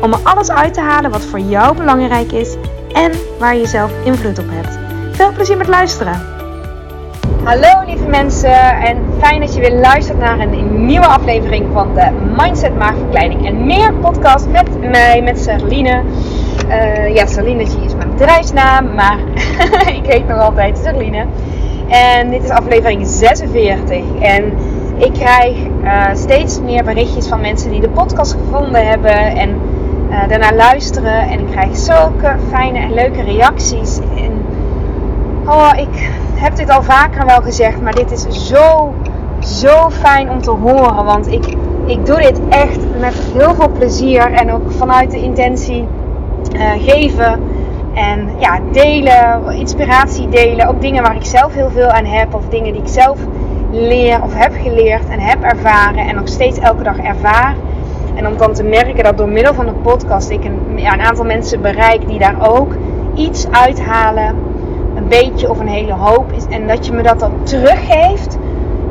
om er alles uit te halen wat voor jou belangrijk is en waar je zelf invloed op hebt. Veel plezier met luisteren! Hallo lieve mensen en fijn dat je weer luistert naar een nieuwe aflevering van de Mindset Maagverkleining en meer podcast met mij, met Serline. Uh, ja, Serline is mijn bedrijfsnaam, maar ik heet nog altijd Serline. En dit is aflevering 46 en ik krijg uh, steeds meer berichtjes van mensen die de podcast gevonden hebben en uh, daarna luisteren. En ik krijg zulke fijne en leuke reacties. En, oh, ik heb dit al vaker wel gezegd, maar dit is zo, zo fijn om te horen. Want ik, ik doe dit echt met heel veel plezier en ook vanuit de intentie uh, geven. En ja, delen, inspiratie delen. Ook dingen waar ik zelf heel veel aan heb. Of dingen die ik zelf leer of heb geleerd en heb ervaren. En nog steeds elke dag ervaar. En om dan te merken dat door middel van de podcast ik een, ja, een aantal mensen bereik die daar ook iets uithalen. Een beetje of een hele hoop. En dat je me dat dan teruggeeft.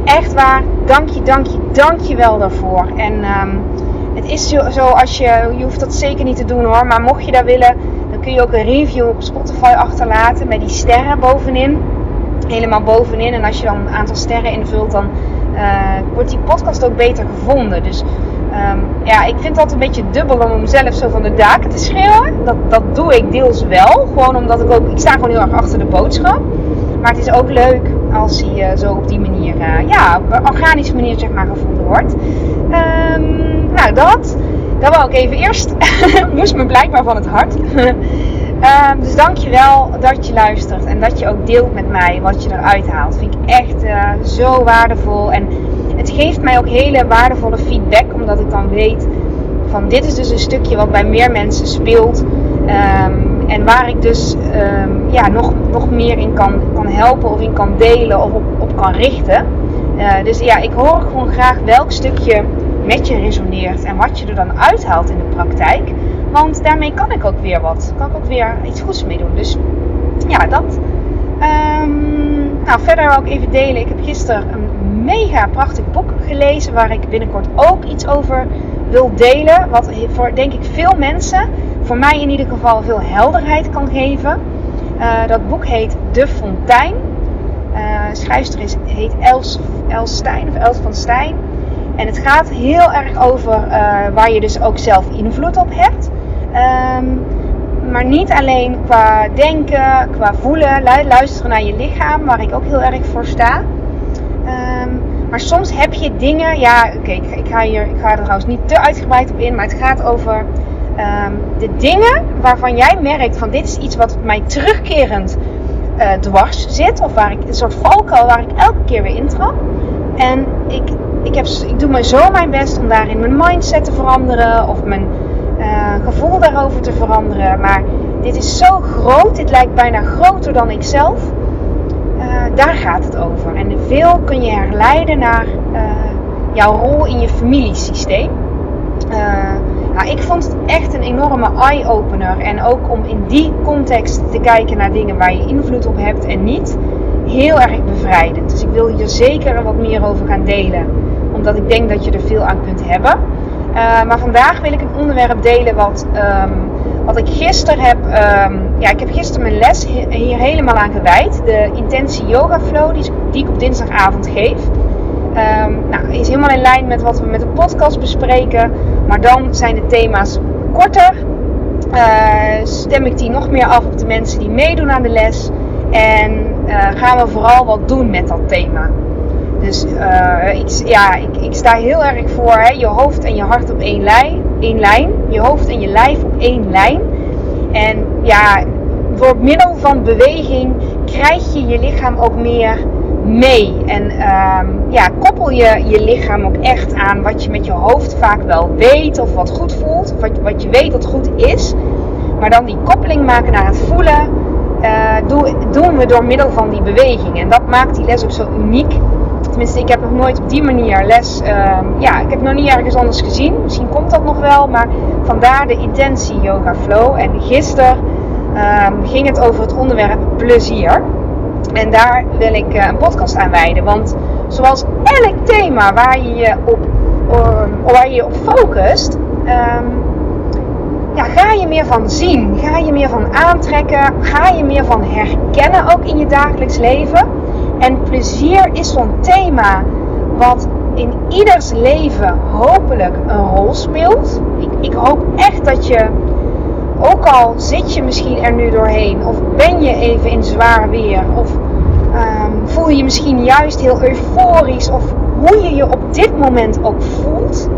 Echt waar. Dank je, dank je, dank je wel daarvoor. En um, het is zo, als je, je hoeft dat zeker niet te doen hoor. Maar mocht je dat willen, dan kun je ook een review op Spotify achterlaten met die sterren bovenin. Helemaal bovenin. En als je dan een aantal sterren invult, dan uh, wordt die podcast ook beter gevonden. Dus um, ja, ik vind dat een beetje dubbel om mezelf zo van de daken te schreeuwen. Dat, dat doe ik deels wel. Gewoon omdat ik ook, ik sta gewoon heel erg achter de boodschap. Maar het is ook leuk als hij uh, zo op die manier, uh, ja, op organische manier zeg maar gevonden wordt. Um, nou, dat. Dat wou ik even eerst. Moest me blijkbaar van het hart. um, dus dankjewel dat je luistert en dat je ook deelt met mij wat je eruit haalt. Vind ik echt uh, zo waardevol. En geeft mij ook hele waardevolle feedback, omdat ik dan weet van dit is dus een stukje wat bij meer mensen speelt. Um, en waar ik dus um, ja, nog, nog meer in kan, kan helpen of in kan delen of op, op kan richten. Uh, dus ja, ik hoor gewoon graag welk stukje met je resoneert en wat je er dan uithaalt in de praktijk. Want daarmee kan ik ook weer wat. Kan ik ook weer iets goeds mee doen. Dus ja, dat. Um, nou, verder wil ik even delen. Ik heb gisteren een mega prachtig boek gelezen. Waar ik binnenkort ook iets over wil delen. Wat voor denk ik veel mensen, voor mij in ieder geval, veel helderheid kan geven. Uh, dat boek heet De Fontein. Uh, schrijfster is, heet Els, Els of Els van Stein. En het gaat heel erg over uh, waar je dus ook zelf invloed op hebt. Um, maar niet alleen qua denken, qua voelen, luisteren naar je lichaam, waar ik ook heel erg voor sta. Um, maar soms heb je dingen, ja, oké, ik, ga hier, ik ga er trouwens niet te uitgebreid op in, maar het gaat over um, de dingen waarvan jij merkt van dit is iets wat mij terugkerend uh, dwars zit, of waar ik een soort valkuil waar ik elke keer weer intrap. En ik, ik, heb, ik doe maar zo mijn best om daarin mijn mindset te veranderen of mijn uh, gevoel daarover te veranderen. Maar dit is zo groot, dit lijkt bijna groter dan ik zelf. Uh, daar gaat het over. En veel kun je herleiden naar uh, jouw rol in je familiesysteem. Nou, ik vond het echt een enorme eye-opener. En ook om in die context te kijken naar dingen waar je invloed op hebt en niet. Heel erg bevrijdend. Dus ik wil hier zeker wat meer over gaan delen. Omdat ik denk dat je er veel aan kunt hebben. Maar vandaag wil ik een onderwerp delen wat, um, wat ik gisteren heb. Um, ja, ik heb gisteren mijn les hier helemaal aan gewijd. De intentie yoga flow die, die ik op dinsdagavond geef. Um, nou, is helemaal in lijn met wat we met de podcast bespreken. Maar dan zijn de thema's korter. Uh, stem ik die nog meer af op de mensen die meedoen aan de les. En uh, gaan we vooral wat doen met dat thema. Dus uh, ik, ja, ik, ik, sta heel erg voor hè, je hoofd en je hart op één lijn, één lijn. Je hoofd en je lijf op één lijn. En ja, door middel van beweging krijg je je lichaam ook meer mee. En um, ja, koppel je je lichaam ook echt aan wat je met je hoofd vaak wel weet of wat goed voelt. Of wat, wat je weet dat goed is. Maar dan die koppeling maken naar het voelen, uh, doen we door middel van die beweging. En dat maakt die les ook zo uniek. Tenminste, ik heb nog nooit op die manier les. Ehm, ja, ik heb nog niet ergens anders gezien. Misschien komt dat nog wel. Maar vandaar de intentie Yoga Flow. En gisteren ehm, ging het over het onderwerp plezier. En daar wil ik uh, een podcast aan wijden. Want zoals elk thema waar je je op, waar je, je op focust. Ja, ga je meer van zien? Ga je meer van aantrekken? Ga je meer van herkennen ook in je dagelijks leven? En plezier is zo'n thema wat in ieders leven hopelijk een rol speelt. Ik, ik, hoop echt dat je, ook al zit je misschien er nu doorheen, of ben je even in zwaar weer, of um, voel je misschien juist heel euforisch, of hoe je je op dit moment ook voelt,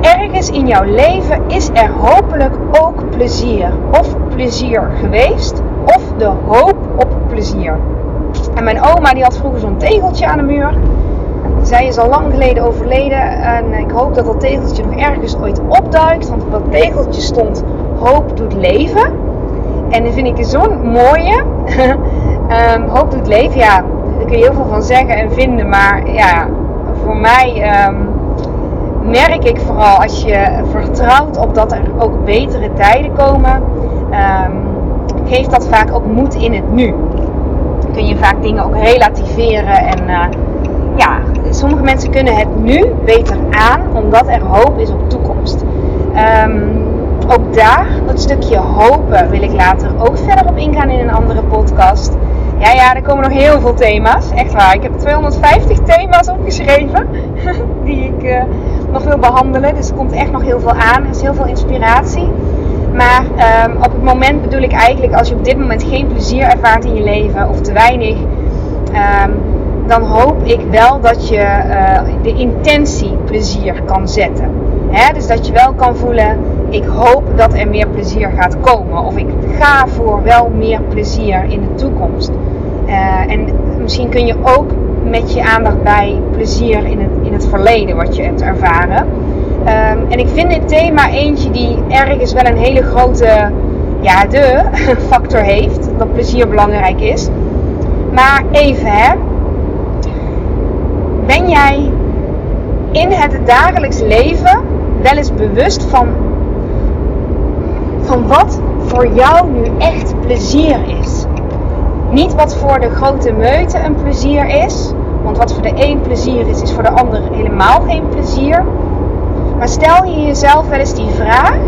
ergens in jouw leven is er hopelijk ook plezier. Of plezier geweest, of de hoop op plezier. En mijn oma die had vroeger zo'n tegeltje aan de muur. Zij is al lang geleden overleden en ik hoop dat dat tegeltje nog ergens ooit opduikt. Want op dat tegeltje stond hoop doet leven. En dat vind ik zo'n mooie. um, hoop doet leven, ja, daar kun je heel veel van zeggen en vinden. Maar ja, voor mij um, merk ik vooral als je vertrouwt op dat er ook betere tijden komen, um, geeft dat vaak ook moed in het nu. Kun je vaak dingen ook relativeren en uh, ja, sommige mensen kunnen het nu beter aan omdat er hoop is op toekomst. Um, ook daar, dat stukje hopen, wil ik later ook verder op ingaan in een andere podcast. Ja, ja, er komen nog heel veel thema's. Echt waar. Ik heb 250 thema's opgeschreven die ik uh, nog wil behandelen. Dus er komt echt nog heel veel aan. Er is heel veel inspiratie. Maar um, op het moment bedoel ik eigenlijk als je op dit moment geen plezier ervaart in je leven of te weinig, um, dan hoop ik wel dat je uh, de intentie plezier kan zetten. Dus dat je wel kan voelen, ik hoop dat er meer plezier gaat komen. Of ik ga voor wel meer plezier in de toekomst. Uh, en misschien kun je ook met je aandacht bij plezier in het, in het verleden wat je hebt ervaren. Um, en ik vind dit thema eentje die ergens wel een hele grote ja, de factor heeft. Dat plezier belangrijk is. Maar even hè. Ben jij in het dagelijks leven wel eens bewust van, van wat voor jou nu echt plezier is? Niet wat voor de grote meute een plezier is. Want wat voor de een plezier is, is voor de ander helemaal geen plezier. Maar stel je jezelf wel eens die vraag: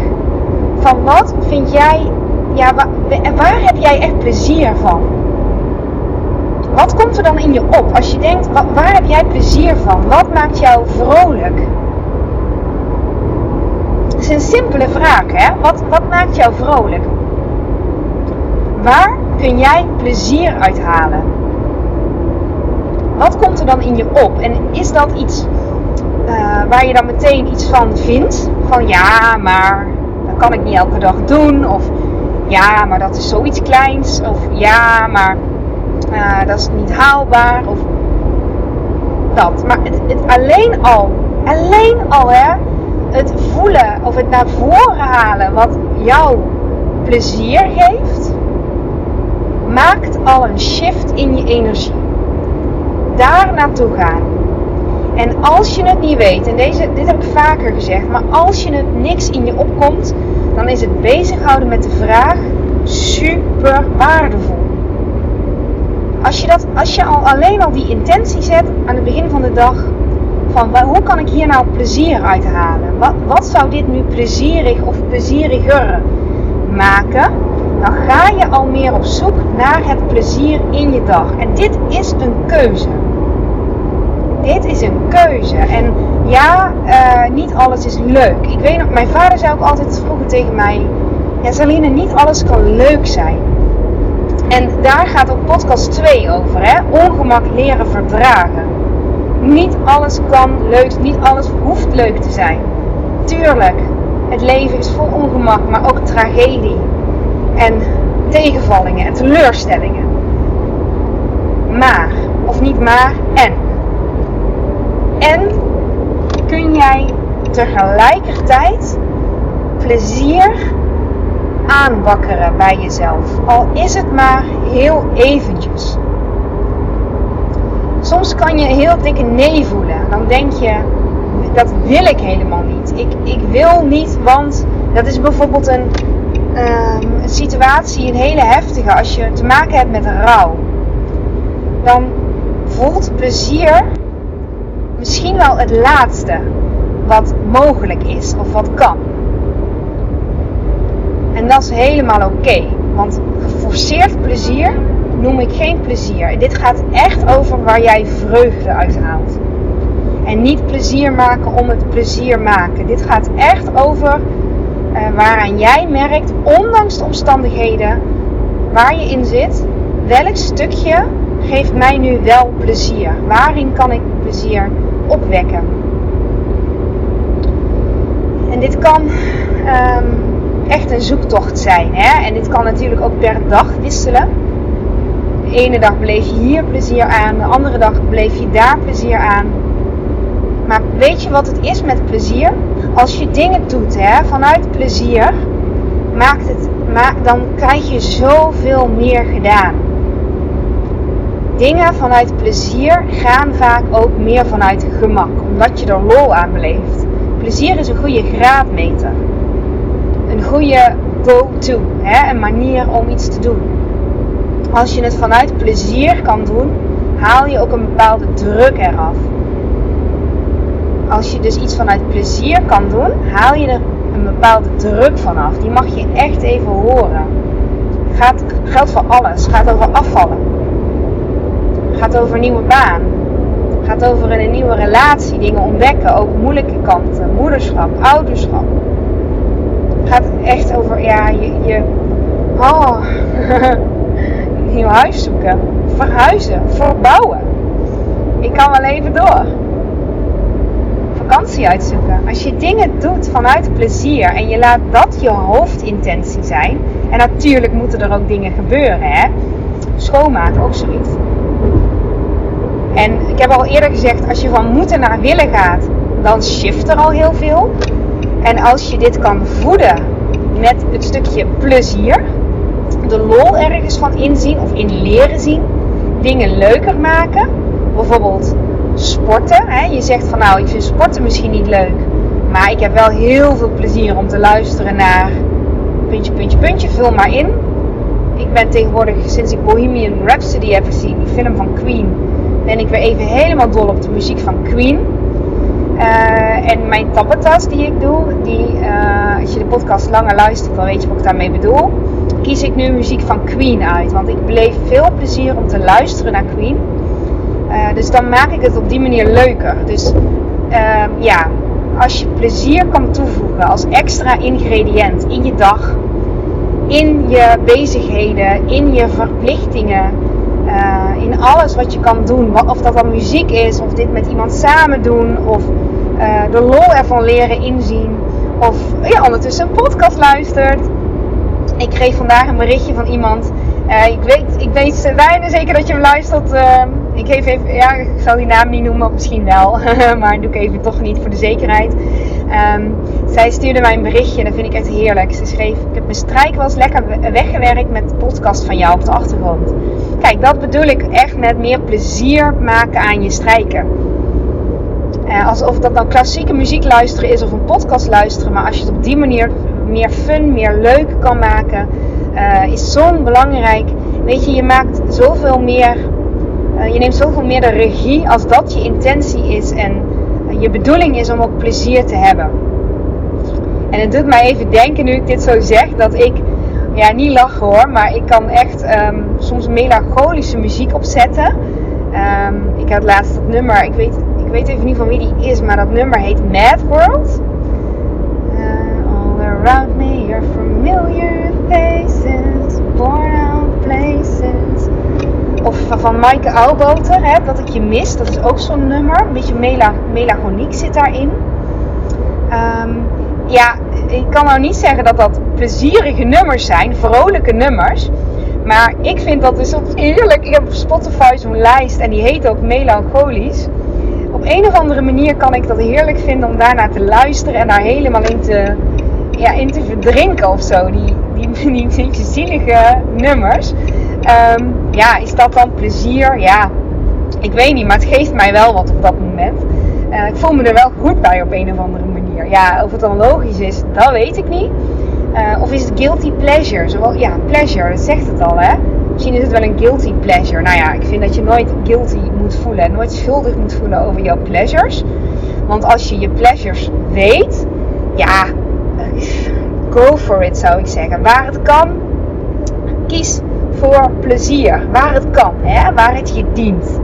van wat vind jij, ja, waar, waar heb jij echt plezier van? Wat komt er dan in je op als je denkt: waar heb jij plezier van? Wat maakt jou vrolijk? Het is een simpele vraag, hè? Wat, wat maakt jou vrolijk? Waar kun jij plezier uithalen? Wat komt er dan in je op? En is dat iets uh, waar je dan meteen iets van vindt? Van ja, maar dat kan ik niet elke dag doen. Of ja, maar dat is zoiets kleins. Of ja, maar uh, dat is niet haalbaar. Of dat. Maar het, het alleen al, alleen al hè, het voelen of het naar voren halen wat jou plezier geeft, maakt al een shift in je energie. Daar naartoe gaan. En als je het niet weet, en deze, dit heb ik vaker gezegd, maar als je het niks in je opkomt, dan is het bezighouden met de vraag super waardevol. Als je, dat, als je al alleen al die intentie zet aan het begin van de dag, van hoe kan ik hier nou plezier uithalen? Wat, wat zou dit nu plezierig of plezieriger maken? Dan ga je al meer op zoek naar het plezier in je dag. En dit is een keuze dit is een keuze. En ja, uh, niet alles is leuk. Ik weet nog, mijn vader zei ook altijd vroeger tegen mij: Ja, Saline, niet alles kan leuk zijn. En daar gaat ook podcast 2 over, hè? Ongemak leren verdragen. Niet alles kan leuk, niet alles hoeft leuk te zijn. Tuurlijk, het leven is vol ongemak, maar ook tragedie. En tegenvallingen en teleurstellingen. Maar, of niet maar, en kun jij tegelijkertijd plezier aanwakkeren bij jezelf. Al is het maar heel eventjes. Soms kan je heel dikke nee voelen. Dan denk je, dat wil ik helemaal niet. Ik, ik wil niet, want dat is bijvoorbeeld een, um, een situatie, een hele heftige. Als je te maken hebt met rouw. Dan voelt plezier misschien wel het laatste wat mogelijk is of wat kan. En dat is helemaal oké. want geforceerd plezier noem ik geen plezier. Dit gaat echt over waar jij vreugde uit haalt. En niet plezier maken om het plezier maken. Dit gaat echt over uh, waaraan jij merkt, ondanks de omstandigheden waar je in zit, welk stukje geeft mij nu wel plezier? Waarin kan ik plezier opwekken? Dit kan um, echt een zoektocht zijn. Hè? En dit kan natuurlijk ook per dag wisselen. De ene dag beleef je hier plezier aan, de andere dag beleef je daar plezier aan. Maar weet je wat het is met plezier? Als je dingen doet hè, vanuit plezier, maakt het, dan krijg je zoveel meer gedaan. Dingen vanuit plezier gaan vaak ook meer vanuit gemak, omdat je er lol aan beleeft. Plezier is een goede graadmeter. Een goede go-to, een manier om iets te doen. Als je het vanuit plezier kan doen, haal je ook een bepaalde druk eraf. Als je dus iets vanuit plezier kan doen, haal je er een bepaalde druk vanaf. Die mag je echt even horen. Gaat, geldt voor alles. Gaat over afvallen. Gaat over nieuwe baan. Gaat over een nieuwe relatie. Dingen ontdekken. Ook moeilijke kanten. Moederschap, ouderschap. Gaat echt over ja, je, je oh, nieuw huis zoeken. Verhuizen. Verbouwen. Ik kan wel even door vakantie uitzoeken. Als je dingen doet vanuit plezier en je laat dat je hoofdintentie zijn. En natuurlijk moeten er ook dingen gebeuren, hè. Schoonmaken, ook zoiets. En ik heb al eerder gezegd, als je van moeten naar willen gaat, dan shift er al heel veel. En als je dit kan voeden met het stukje plezier, de lol ergens van inzien of in leren zien, dingen leuker maken, bijvoorbeeld sporten. Hè? Je zegt van nou, ik vind sporten misschien niet leuk. Maar ik heb wel heel veel plezier om te luisteren naar puntje, puntje, puntje. Vul maar in. Ik ben tegenwoordig, sinds ik Bohemian Rhapsody heb gezien, die film van Queen, ben ik weer even helemaal dol op de muziek van Queen. Uh, en mijn tappetas die ik doe, die, uh, als je de podcast langer luistert, dan weet je wat ik daarmee bedoel. Kies ik nu muziek van Queen uit. Want ik beleef veel plezier om te luisteren naar Queen. Uh, dus dan maak ik het op die manier leuker. Dus uh, ja, als je plezier kan toevoegen als extra ingrediënt in je dag, in je bezigheden, in je verplichtingen, uh, in alles wat je kan doen, of dat dan muziek is, of dit met iemand samen doen, of uh, de lol ervan leren inzien, of ja, ondertussen een podcast luistert. Ik kreeg vandaag een berichtje van iemand. Uh, ik, weet, ik weet bijna zeker dat je hem luistert. Ik geef even, ja, ik zal die naam niet noemen, misschien wel. maar doe ik even toch niet voor de zekerheid. Um, zij stuurde mij een berichtje en dat vind ik echt heerlijk. Ze schreef, ik heb mijn strijk wel eens lekker weggewerkt met de podcast van jou op de achtergrond. Kijk, dat bedoel ik echt met meer plezier maken aan je strijken. Uh, alsof dat dan klassieke muziek luisteren is of een podcast luisteren. Maar als je het op die manier meer fun, meer leuk kan maken, uh, is zo'n belangrijk. Weet je, je maakt zoveel meer uh, je neemt zoveel meer de regie als dat je intentie is en je bedoeling is om ook plezier te hebben. En het doet mij even denken nu ik dit zo zeg dat ik, ja niet lachen hoor, maar ik kan echt um, soms melancholische muziek opzetten. Um, ik had laatst dat nummer, ik weet, ik weet even niet van wie die is, maar dat nummer heet Mad World. Uh, all around me are familiar faces, born out places. Of van Maaike Oudboter, hè, Dat ik je mis. Dat is ook zo'n nummer. Een beetje mela melancholiek zit daarin. Um, ja, ik kan nou niet zeggen dat dat plezierige nummers zijn. Vrolijke nummers. Maar ik vind dat dus heerlijk. Ik heb op Spotify zo'n lijst en die heet ook melancholisch. Op een of andere manier kan ik dat heerlijk vinden om daarnaar te luisteren en daar helemaal in te, ja, in te verdrinken of zo. Die, die, die, die zielige nummers. Ehm, ja, is dat dan plezier? Ja, ik weet niet, maar het geeft mij wel wat op dat moment. Uh, ik voel me er wel goed bij op een of andere manier. Ja, of het dan logisch is, dat weet ik niet. Uh, of is het guilty pleasure? Zowel, ja, pleasure, dat zegt het al hè. Misschien is het wel een guilty pleasure. Nou ja, ik vind dat je nooit guilty moet voelen. Nooit schuldig moet voelen over jouw pleasures. Want als je je pleasures weet, ja, go for it zou ik zeggen. Waar het kan, kies voor plezier. Waar het kan, hè? waar het je dient.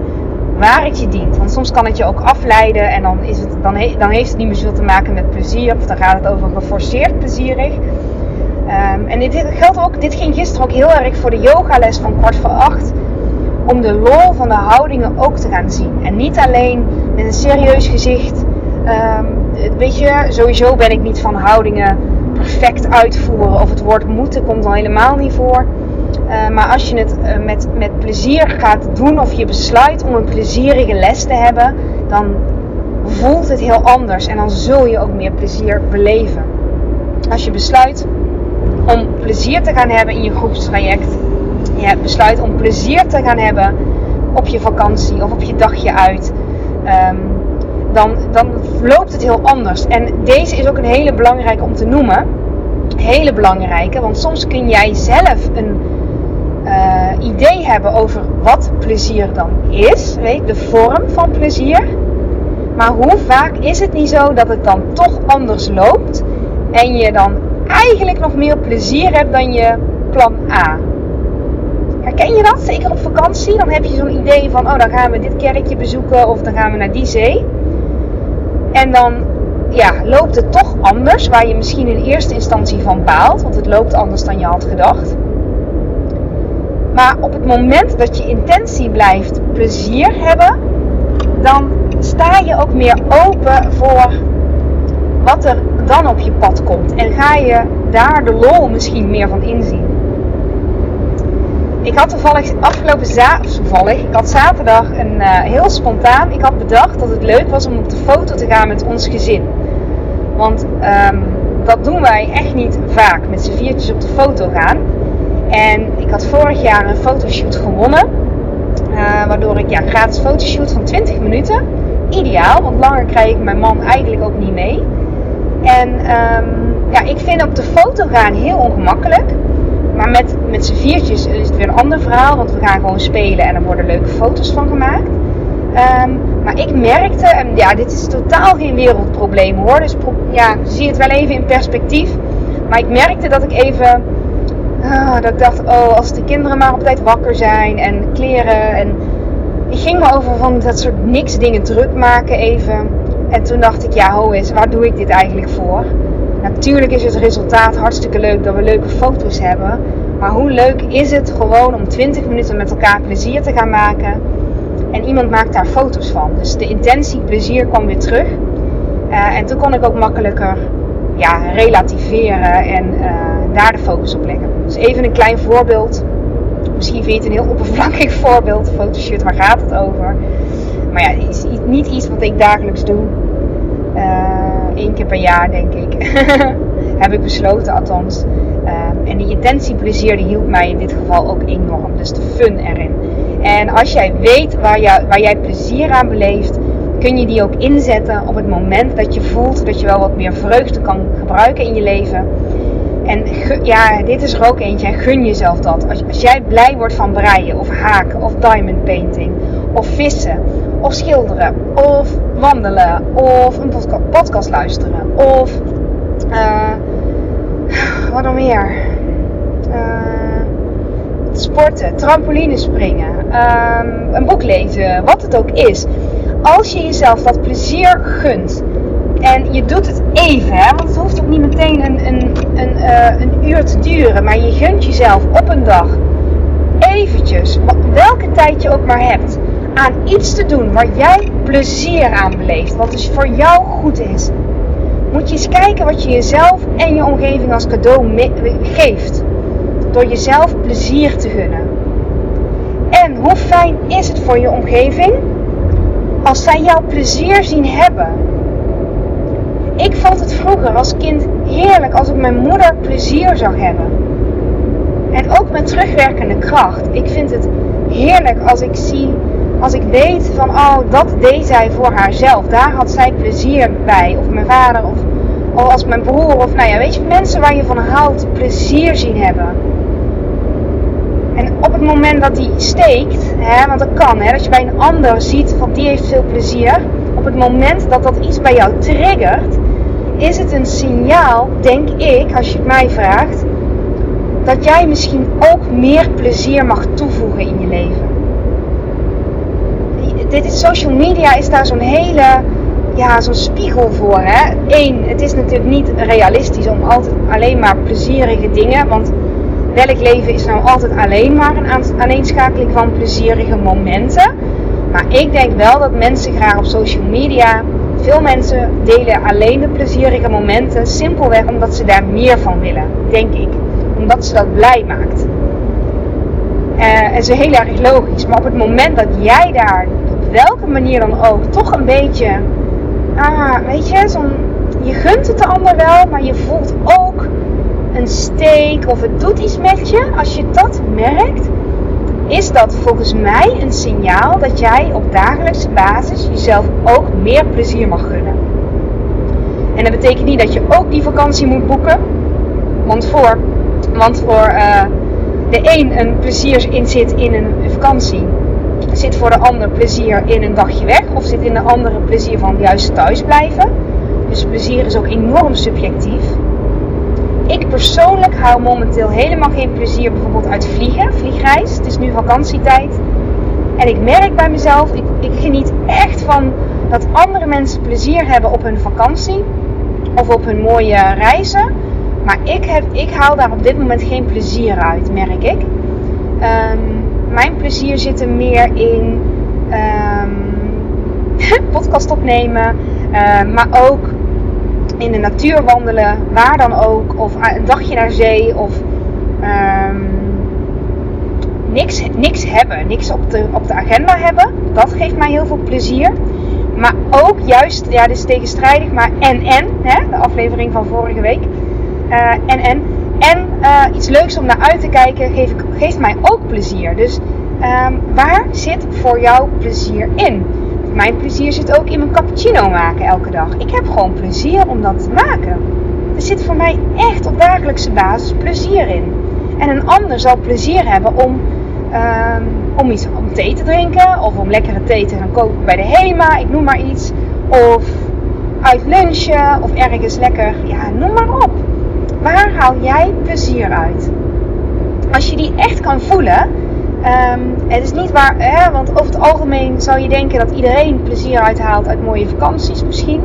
Waar het je dient. Want soms kan het je ook afleiden en dan, is het, dan, dan heeft het niet meer zoveel te maken met plezier. Of dan gaat het over geforceerd plezierig. Um, en dit, geldt ook, dit ging gisteren ook heel erg voor de yogales van kwart voor acht. Om de lol van de houdingen ook te gaan zien. En niet alleen met een serieus gezicht. Um, weet je, sowieso ben ik niet van houdingen perfect uitvoeren. Of het woord moeten komt al helemaal niet voor. Uh, maar als je het uh, met, met plezier gaat doen of je besluit om een plezierige les te hebben, dan voelt het heel anders en dan zul je ook meer plezier beleven. Als je besluit om plezier te gaan hebben in je groepstraject, je besluit om plezier te gaan hebben op je vakantie of op je dagje uit, um, dan, dan loopt het heel anders. En deze is ook een hele belangrijke om te noemen. Hele belangrijke, want soms kun jij zelf een uh, idee hebben over wat plezier dan is, weet, de vorm van plezier. Maar hoe vaak is het niet zo dat het dan toch anders loopt en je dan eigenlijk nog meer plezier hebt dan je plan A? Herken je dat? Zeker op vakantie. Dan heb je zo'n idee van, oh dan gaan we dit kerkje bezoeken of dan gaan we naar die zee. En dan ja, loopt het toch anders, waar je misschien in eerste instantie van baalt, want het loopt anders dan je had gedacht. Maar op het moment dat je intentie blijft plezier hebben, dan sta je ook meer open voor wat er dan op je pad komt. En ga je daar de lol misschien meer van inzien. Ik had toevallig afgelopen zaterdag, ik had zaterdag een uh, heel spontaan, ik had bedacht dat het leuk was om op de foto te gaan met ons gezin. Want um, dat doen wij echt niet vaak, met z'n viertjes op de foto gaan. En ik had vorig jaar een fotoshoot gewonnen. Uh, waardoor ik ja, gratis fotoshoot van 20 minuten. Ideaal, want langer krijg ik mijn man eigenlijk ook niet mee. En um, ja, ik vind op de foto gaan heel ongemakkelijk. Maar met, met z'n viertjes is het weer een ander verhaal. Want we gaan gewoon spelen en er worden leuke foto's van gemaakt. Um, maar ik merkte, en ja, dit is totaal geen wereldprobleem hoor. Dus ja, zie het wel even in perspectief. Maar ik merkte dat ik even Oh, dat ik dacht, oh, als de kinderen maar op tijd wakker zijn en kleren. En ging me over van dat soort niks dingen druk maken even. En toen dacht ik, ja, ho is, waar doe ik dit eigenlijk voor? Natuurlijk is het resultaat hartstikke leuk dat we leuke foto's hebben. Maar hoe leuk is het gewoon om 20 minuten met elkaar plezier te gaan maken? En iemand maakt daar foto's van. Dus de intentie plezier kwam weer terug. Uh, en toen kon ik ook makkelijker ja, relativeren en uh, daar de focus op leggen. Dus even een klein voorbeeld. Misschien vind je het een heel oppervlakkig voorbeeld. Fotoshoot, waar gaat het over? Maar ja, het is niet iets wat ik dagelijks doe. Eén uh, keer per jaar, denk ik. Heb ik besloten, althans. Uh, en die intentieplezier die hielp mij in dit geval ook enorm. Dus de fun erin. En als jij weet waar, waar jij plezier aan beleeft, kun je die ook inzetten op het moment dat je voelt dat je wel wat meer vreugde kan gebruiken in je leven. En ja, dit is er ook eentje. gun jezelf dat. Als, als, jij blij wordt van breien of haken of diamond painting of vissen of schilderen of wandelen of een podcast, luisteren of uh, wat nog meer? Uh, sporten, trampoline springen, um, een boek lezen, wat het ook is. Als je jezelf dat plezier gunt en je doet het even, hè, hoeft niet meteen een, een, een, uh, een uur te duren. Maar je gunt jezelf op een dag eventjes, welke tijd je ook maar hebt, aan iets te doen waar jij plezier aan beleeft. Wat dus voor jou goed is. Moet je eens kijken wat je jezelf en je omgeving als cadeau geeft. Door jezelf plezier te gunnen. En hoe fijn is het voor je omgeving als zij jouw plezier zien hebben? Ik vond het vroeger als kind heerlijk als ik mijn moeder plezier zag hebben. En ook met terugwerkende kracht. Ik vind het heerlijk als ik zie, als ik weet van, oh, dat deed zij voor haarzelf. Daar had zij plezier bij. Of mijn vader, of, of als mijn broer, of nou ja, weet je, mensen waar je van houdt, plezier zien hebben. En op het moment dat die steekt, hè, want dat kan, hè, dat je bij een ander ziet van die heeft veel plezier. Op het moment dat dat iets bij jou triggert, is het een signaal, denk ik, als je het mij vraagt, dat jij misschien ook meer plezier mag toevoegen in je leven. Dit is, social media is daar zo'n hele, ja, zo'n spiegel voor. Hè? Eén, het is natuurlijk niet realistisch om altijd alleen maar plezierige dingen, want welk leven is nou altijd alleen maar een aaneenschakeling van plezierige momenten. Maar ik denk wel dat mensen graag op social media, veel mensen delen alleen de plezierige momenten, simpelweg omdat ze daar meer van willen, denk ik. Omdat ze dat blij maakt. En is heel erg logisch. Maar op het moment dat jij daar, op welke manier dan ook, toch een beetje, ah, weet je, zo'n, je gunt het de ander wel, maar je voelt ook een steek of het doet iets met je, als je dat merkt, is dat volgens mij een signaal dat jij op dagelijkse basis jezelf ook meer plezier mag gunnen. En dat betekent niet dat je ook die vakantie moet boeken. Want voor, want voor uh, de een een plezier in zit in een vakantie, zit voor de ander plezier in een dagje weg. Of zit in de andere plezier van juist thuis blijven. Dus plezier is ook enorm subjectief. Ik persoonlijk hou momenteel helemaal geen plezier bijvoorbeeld uit vliegen, vliegreis. Het is nu vakantietijd. En ik merk bij mezelf, ik, ik geniet echt van dat andere mensen plezier hebben op hun vakantie of op hun mooie reizen. Maar ik, heb, ik haal daar op dit moment geen plezier uit, merk ik. Um, mijn plezier zit er meer in um, podcast opnemen, uh, maar ook in de natuur wandelen, waar dan ook, of een dagje naar zee, of um, niks, niks hebben, niks op de, op de agenda hebben. Dat geeft mij heel veel plezier. Maar ook juist, ja, dit is tegenstrijdig, maar en en, hè, de aflevering van vorige week. Uh, en en. En uh, iets leuks om naar uit te kijken geeft, geeft mij ook plezier. Dus um, waar zit voor jou plezier in? Mijn plezier zit ook in mijn cappuccino maken elke dag. Ik heb gewoon plezier om dat te maken. Er zit voor mij echt op dagelijkse basis plezier in. En een ander zal plezier hebben om, um, om iets om thee te drinken. Of om lekkere thee te gaan kopen bij de HEMA. Ik noem maar iets. Of uit lunchen. Of ergens lekker. Ja, noem maar op. Waar haal jij plezier uit? Als je die echt kan voelen Um, het is niet waar, hè, want over het algemeen zou je denken dat iedereen plezier uithaalt uit mooie vakanties misschien.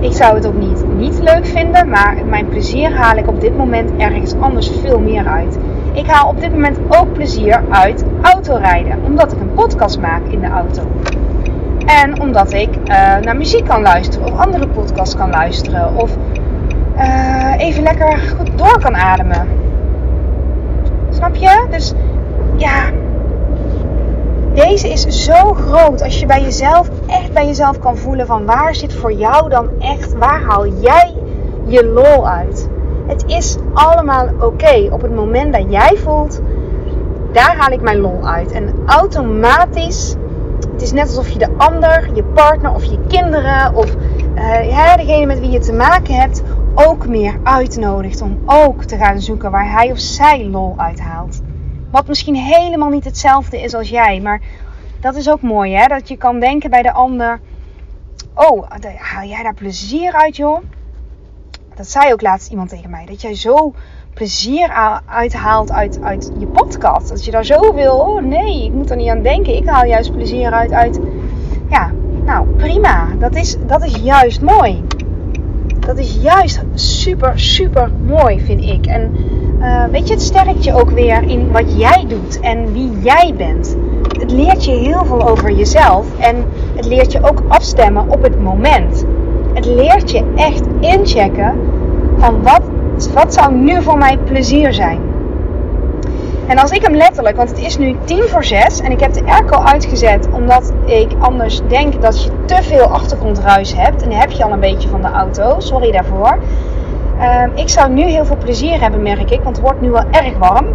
Ik zou het ook niet, niet leuk vinden, maar mijn plezier haal ik op dit moment ergens anders veel meer uit. Ik haal op dit moment ook plezier uit autorijden, omdat ik een podcast maak in de auto. En omdat ik uh, naar muziek kan luisteren of andere podcasts kan luisteren of uh, even lekker goed door kan ademen. Snap je? Dus ja, deze is zo groot. Als je bij jezelf, echt bij jezelf kan voelen van waar zit voor jou dan echt, waar haal jij je lol uit? Het is allemaal oké. Op het moment dat jij voelt, daar haal ik mijn lol uit. En automatisch, het is net alsof je de ander, je partner of je kinderen of ja, degene met wie je te maken hebt, ook meer uitnodigt om ook te gaan zoeken waar hij of zij lol uithaalt. Wat misschien helemaal niet hetzelfde is als jij. Maar dat is ook mooi, hè? Dat je kan denken bij de ander: Oh, haal jij daar plezier uit, joh? Dat zei ook laatst iemand tegen mij. Dat jij zo plezier uithaalt uit, uit je podcast. Dat je daar zoveel. Oh nee, ik moet er niet aan denken. Ik haal juist plezier uit. uit ja, nou prima. Dat is, dat is juist mooi. Dat is juist super, super mooi, vind ik. En uh, weet je, het sterkt je ook weer in wat jij doet en wie jij bent. Het leert je heel veel over jezelf en het leert je ook afstemmen op het moment. Het leert je echt inchecken van wat, wat zou nu voor mij plezier zijn. En als ik hem letterlijk, want het is nu tien voor zes en ik heb de airco uitgezet omdat ik anders denk dat je te veel achtergrondruis hebt. En heb je al een beetje van de auto, sorry daarvoor. Ehm, ik zou nu heel veel plezier hebben, merk ik, want het wordt nu wel erg warm.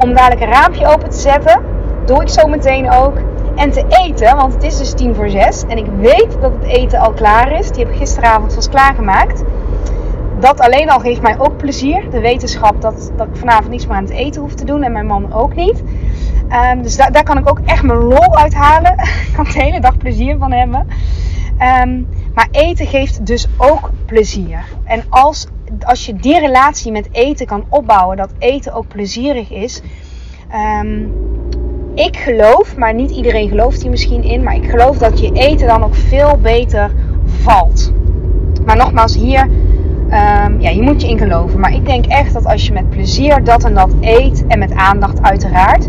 om dadelijk een raampje open te zetten. Doe ik zo meteen ook. En te eten, want het is dus tien voor zes. En ik weet dat het eten al klaar is. Die heb ik gisteravond vast klaargemaakt. Dat alleen al geeft mij ook plezier. De wetenschap dat, dat ik vanavond niets meer aan het eten hoef te doen. En mijn man ook niet. Um, dus da daar kan ik ook echt mijn lol uithalen. ik kan de hele dag plezier van hebben. Um, maar eten geeft dus ook plezier. En als, als je die relatie met eten kan opbouwen, dat eten ook plezierig is. Um, ik geloof, maar niet iedereen gelooft hier misschien in, maar ik geloof dat je eten dan ook veel beter valt. Maar nogmaals, hier, um, ja, hier moet je in geloven. Maar ik denk echt dat als je met plezier dat en dat eet, en met aandacht uiteraard,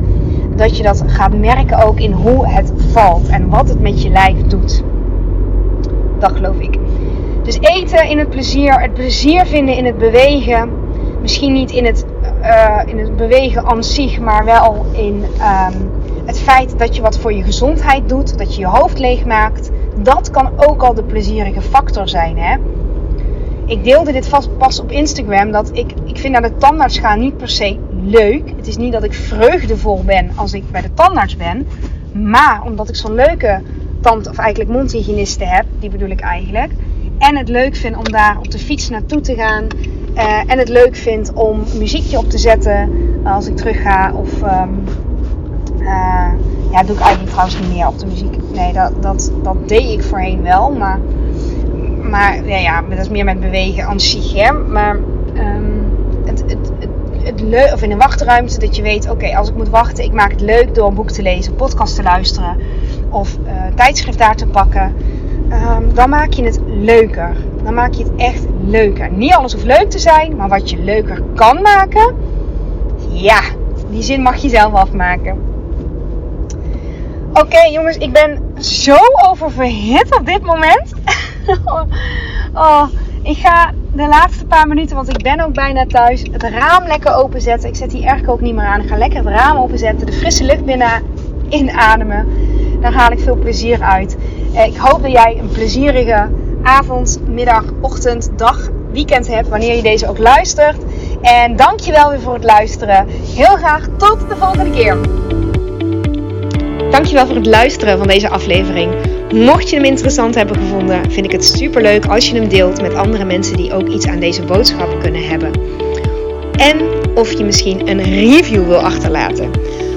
dat je dat gaat merken ook in hoe het valt en wat het met je lijf doet. Dat geloof ik. Dus eten in het plezier, het plezier vinden in het bewegen. Misschien niet in het, uh, in het bewegen aan zich, maar wel in um, het feit dat je wat voor je gezondheid doet, dat je je hoofd leegmaakt. Dat kan ook al de plezierige factor zijn. Hè? Ik deelde dit vast pas op Instagram. Dat ik, ik vind naar de tandarts gaan niet per se leuk. Het is niet dat ik vreugdevol ben als ik bij de tandarts ben. Maar omdat ik zo'n leuke tand, of eigenlijk mondhygiëniste heb, die bedoel ik eigenlijk. En het leuk vind om daar op de fiets naartoe te gaan. Uh, en het leuk vind om muziekje op te zetten als ik terug ga. Of um, uh, ja, doe ik eigenlijk trouwens niet meer op de muziek. Nee, dat, dat, dat deed ik voorheen wel. Maar, maar ja, ja, dat is meer met bewegen aan zich. Hè? Maar um, het, het, het, het leuk, of in een wachtruimte, dat je weet, oké, als ik moet wachten, ik maak het leuk door een boek te lezen, een podcast te luisteren of tijdschrift daar te pakken. Um, dan maak je het leuker. Dan maak je het echt leuker. Niet alles hoeft leuk te zijn, maar wat je leuker kan maken, ja, die zin mag je zelf afmaken. Oké jongens, ik ben zo oververhit op dit moment. oh, ik ga de laatste paar minuten, want ik ben ook bijna thuis, het raam lekker openzetten. Ik zet die airco ook niet meer aan. Ik ga lekker het raam openzetten, de frisse lucht binnen inademen. Daar haal ik veel plezier uit. Eh, ik hoop dat jij een plezierige avond, middag, ochtend, dag, weekend hebt wanneer je deze ook luistert. En dankjewel weer voor het luisteren. Heel graag tot de volgende keer. Dankjewel voor het luisteren van deze aflevering. Mocht je hem interessant hebben gevonden, vind ik het super leuk als je hem deelt met andere mensen die ook iets aan deze boodschap kunnen hebben. En of je misschien een review wil achterlaten.